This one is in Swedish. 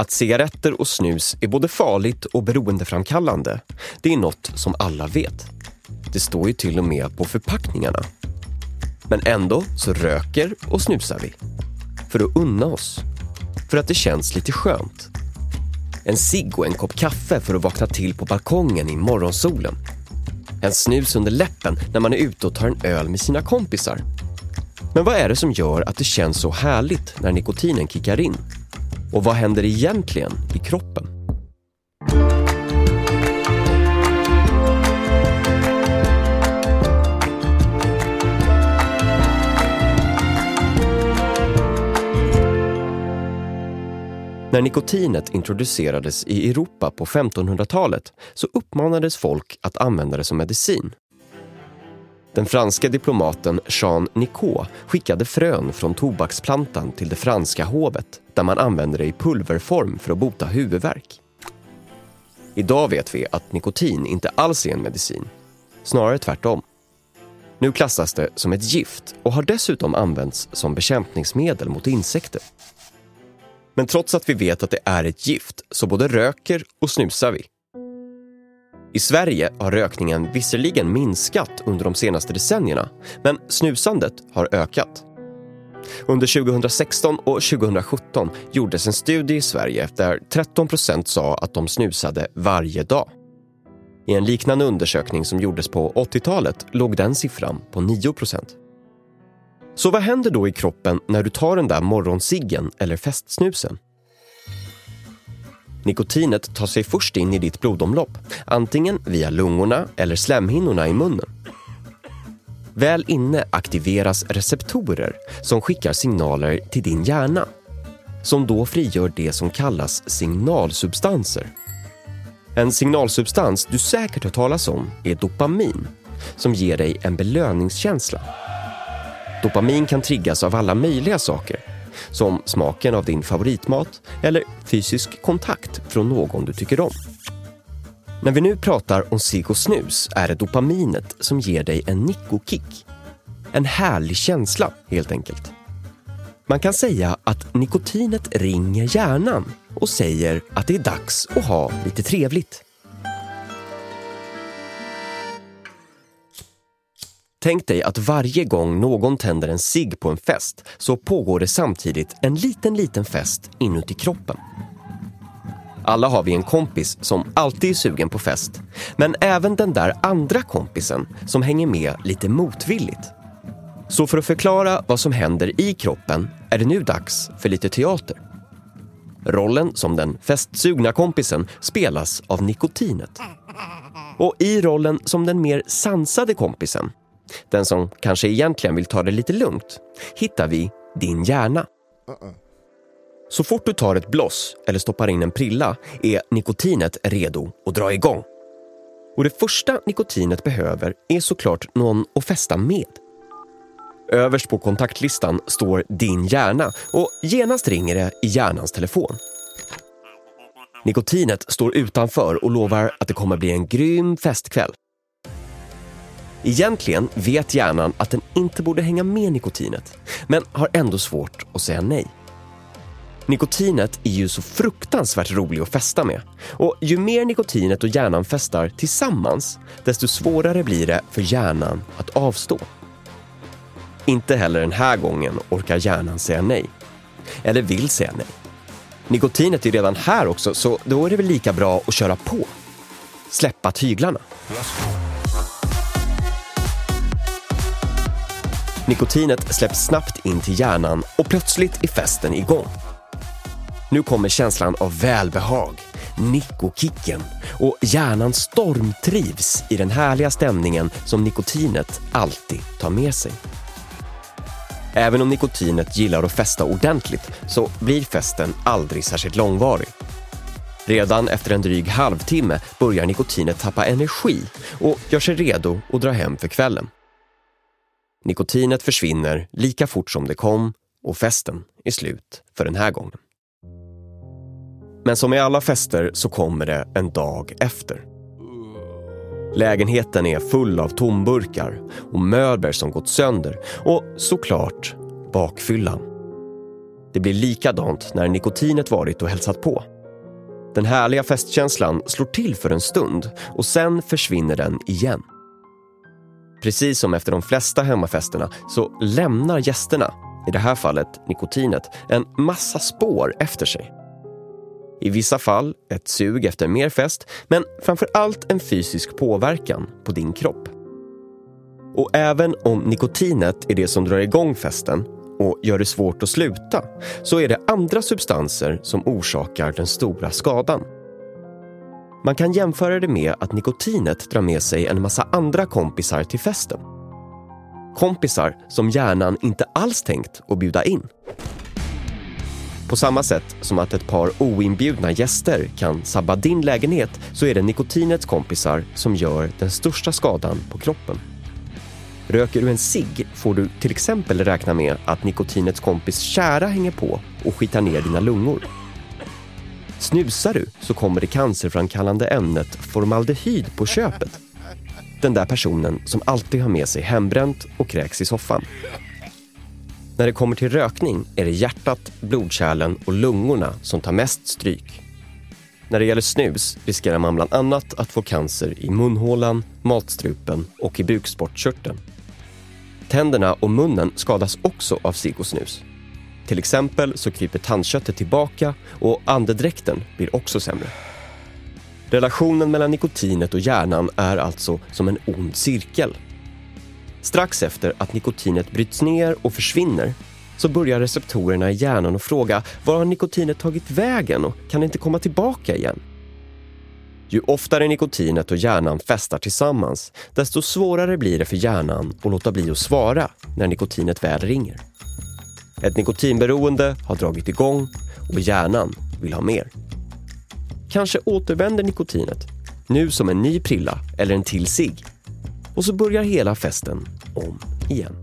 Att cigaretter och snus är både farligt och beroendeframkallande, det är något som alla vet. Det står ju till och med på förpackningarna. Men ändå så röker och snusar vi. För att unna oss. För att det känns lite skönt. En cigg och en kopp kaffe för att vakna till på balkongen i morgonsolen. En snus under läppen när man är ute och tar en öl med sina kompisar. Men vad är det som gör att det känns så härligt när nikotinen kickar in? Och vad händer egentligen i kroppen? När nikotinet introducerades i Europa på 1500-talet så uppmanades folk att använda det som medicin. Den franska diplomaten Jean Nicot skickade frön från tobaksplantan till det franska hovet där man använde det i pulverform för att bota huvudvärk. Idag vet vi att nikotin inte alls är en medicin, snarare tvärtom. Nu klassas det som ett gift och har dessutom använts som bekämpningsmedel mot insekter. Men trots att vi vet att det är ett gift så både röker och snusar vi. I Sverige har rökningen visserligen minskat under de senaste decennierna, men snusandet har ökat. Under 2016 och 2017 gjordes en studie i Sverige där 13 procent sa att de snusade varje dag. I en liknande undersökning som gjordes på 80-talet låg den siffran på 9 procent. Så vad händer då i kroppen när du tar den där morgonsiggen eller festsnusen? Nikotinet tar sig först in i ditt blodomlopp, antingen via lungorna eller slemhinnorna i munnen. Väl inne aktiveras receptorer som skickar signaler till din hjärna som då frigör det som kallas signalsubstanser. En signalsubstans du säkert hört talas om är dopamin som ger dig en belöningskänsla. Dopamin kan triggas av alla möjliga saker som smaken av din favoritmat eller fysisk kontakt från någon du tycker om. När vi nu pratar om cigg och snus är det dopaminet som ger dig en nikokick. En härlig känsla, helt enkelt. Man kan säga att nikotinet ringer hjärnan och säger att det är dags att ha lite trevligt. Tänk dig att varje gång någon tänder en cigg på en fest så pågår det samtidigt en liten, liten fest inuti kroppen. Alla har vi en kompis som alltid är sugen på fest. Men även den där andra kompisen som hänger med lite motvilligt. Så för att förklara vad som händer i kroppen är det nu dags för lite teater. Rollen som den festsugna kompisen spelas av nikotinet. Och i rollen som den mer sansade kompisen den som kanske egentligen vill ta det lite lugnt, hittar vi din hjärna. Så fort du tar ett bloss eller stoppar in en prilla är nikotinet redo att dra igång. Och det första nikotinet behöver är såklart någon att festa med. Överst på kontaktlistan står din hjärna och genast ringer det i hjärnans telefon. Nikotinet står utanför och lovar att det kommer bli en grym festkväll. Egentligen vet hjärnan att den inte borde hänga med nikotinet, men har ändå svårt att säga nej. Nikotinet är ju så fruktansvärt rolig att festa med. Och ju mer nikotinet och hjärnan festar tillsammans, desto svårare blir det för hjärnan att avstå. Inte heller den här gången orkar hjärnan säga nej. Eller vill säga nej. Nikotinet är redan här också, så då är det väl lika bra att köra på. Släppa tyglarna. Nikotinet släpps snabbt in till hjärnan och plötsligt är festen igång. Nu kommer känslan av välbehag, nikokicken och hjärnan stormtrivs i den härliga stämningen som nikotinet alltid tar med sig. Även om nikotinet gillar att festa ordentligt så blir festen aldrig särskilt långvarig. Redan efter en dryg halvtimme börjar nikotinet tappa energi och gör sig redo att dra hem för kvällen. Nikotinet försvinner lika fort som det kom och festen är slut för den här gången. Men som i alla fester så kommer det en dag efter. Lägenheten är full av tomburkar och möbler som gått sönder och såklart bakfyllan. Det blir likadant när nikotinet varit och hälsat på. Den härliga festkänslan slår till för en stund och sen försvinner den igen. Precis som efter de flesta hemmafesterna så lämnar gästerna, i det här fallet nikotinet, en massa spår efter sig. I vissa fall ett sug efter mer fest, men framför allt en fysisk påverkan på din kropp. Och även om nikotinet är det som drar igång festen och gör det svårt att sluta, så är det andra substanser som orsakar den stora skadan. Man kan jämföra det med att nikotinet drar med sig en massa andra kompisar till festen. Kompisar som hjärnan inte alls tänkt att bjuda in. På samma sätt som att ett par oinbjudna gäster kan sabba din lägenhet så är det nikotinets kompisar som gör den största skadan på kroppen. Röker du en cigg får du till exempel räkna med att nikotinets kompis kära hänger på och skitar ner dina lungor. Snusar du så kommer det cancerframkallande ämnet formaldehyd på köpet. Den där personen som alltid har med sig hembränt och kräks i soffan. När det kommer till rökning är det hjärtat, blodkärlen och lungorna som tar mest stryk. När det gäller snus riskerar man bland annat att få cancer i munhålan, matstrupen och i bukspottkörteln. Tänderna och munnen skadas också av cigg och snus. Till exempel så kryper tandköttet tillbaka och andedräkten blir också sämre. Relationen mellan nikotinet och hjärnan är alltså som en ond cirkel. Strax efter att nikotinet bryts ner och försvinner så börjar receptorerna i hjärnan att fråga var har nikotinet tagit vägen och kan det inte komma tillbaka igen? Ju oftare nikotinet och hjärnan festar tillsammans, desto svårare blir det för hjärnan att låta bli att svara när nikotinet väl ringer. Ett nikotinberoende har dragit igång och hjärnan vill ha mer. Kanske återvänder nikotinet, nu som en ny prilla eller en till sig. Och så börjar hela festen om igen.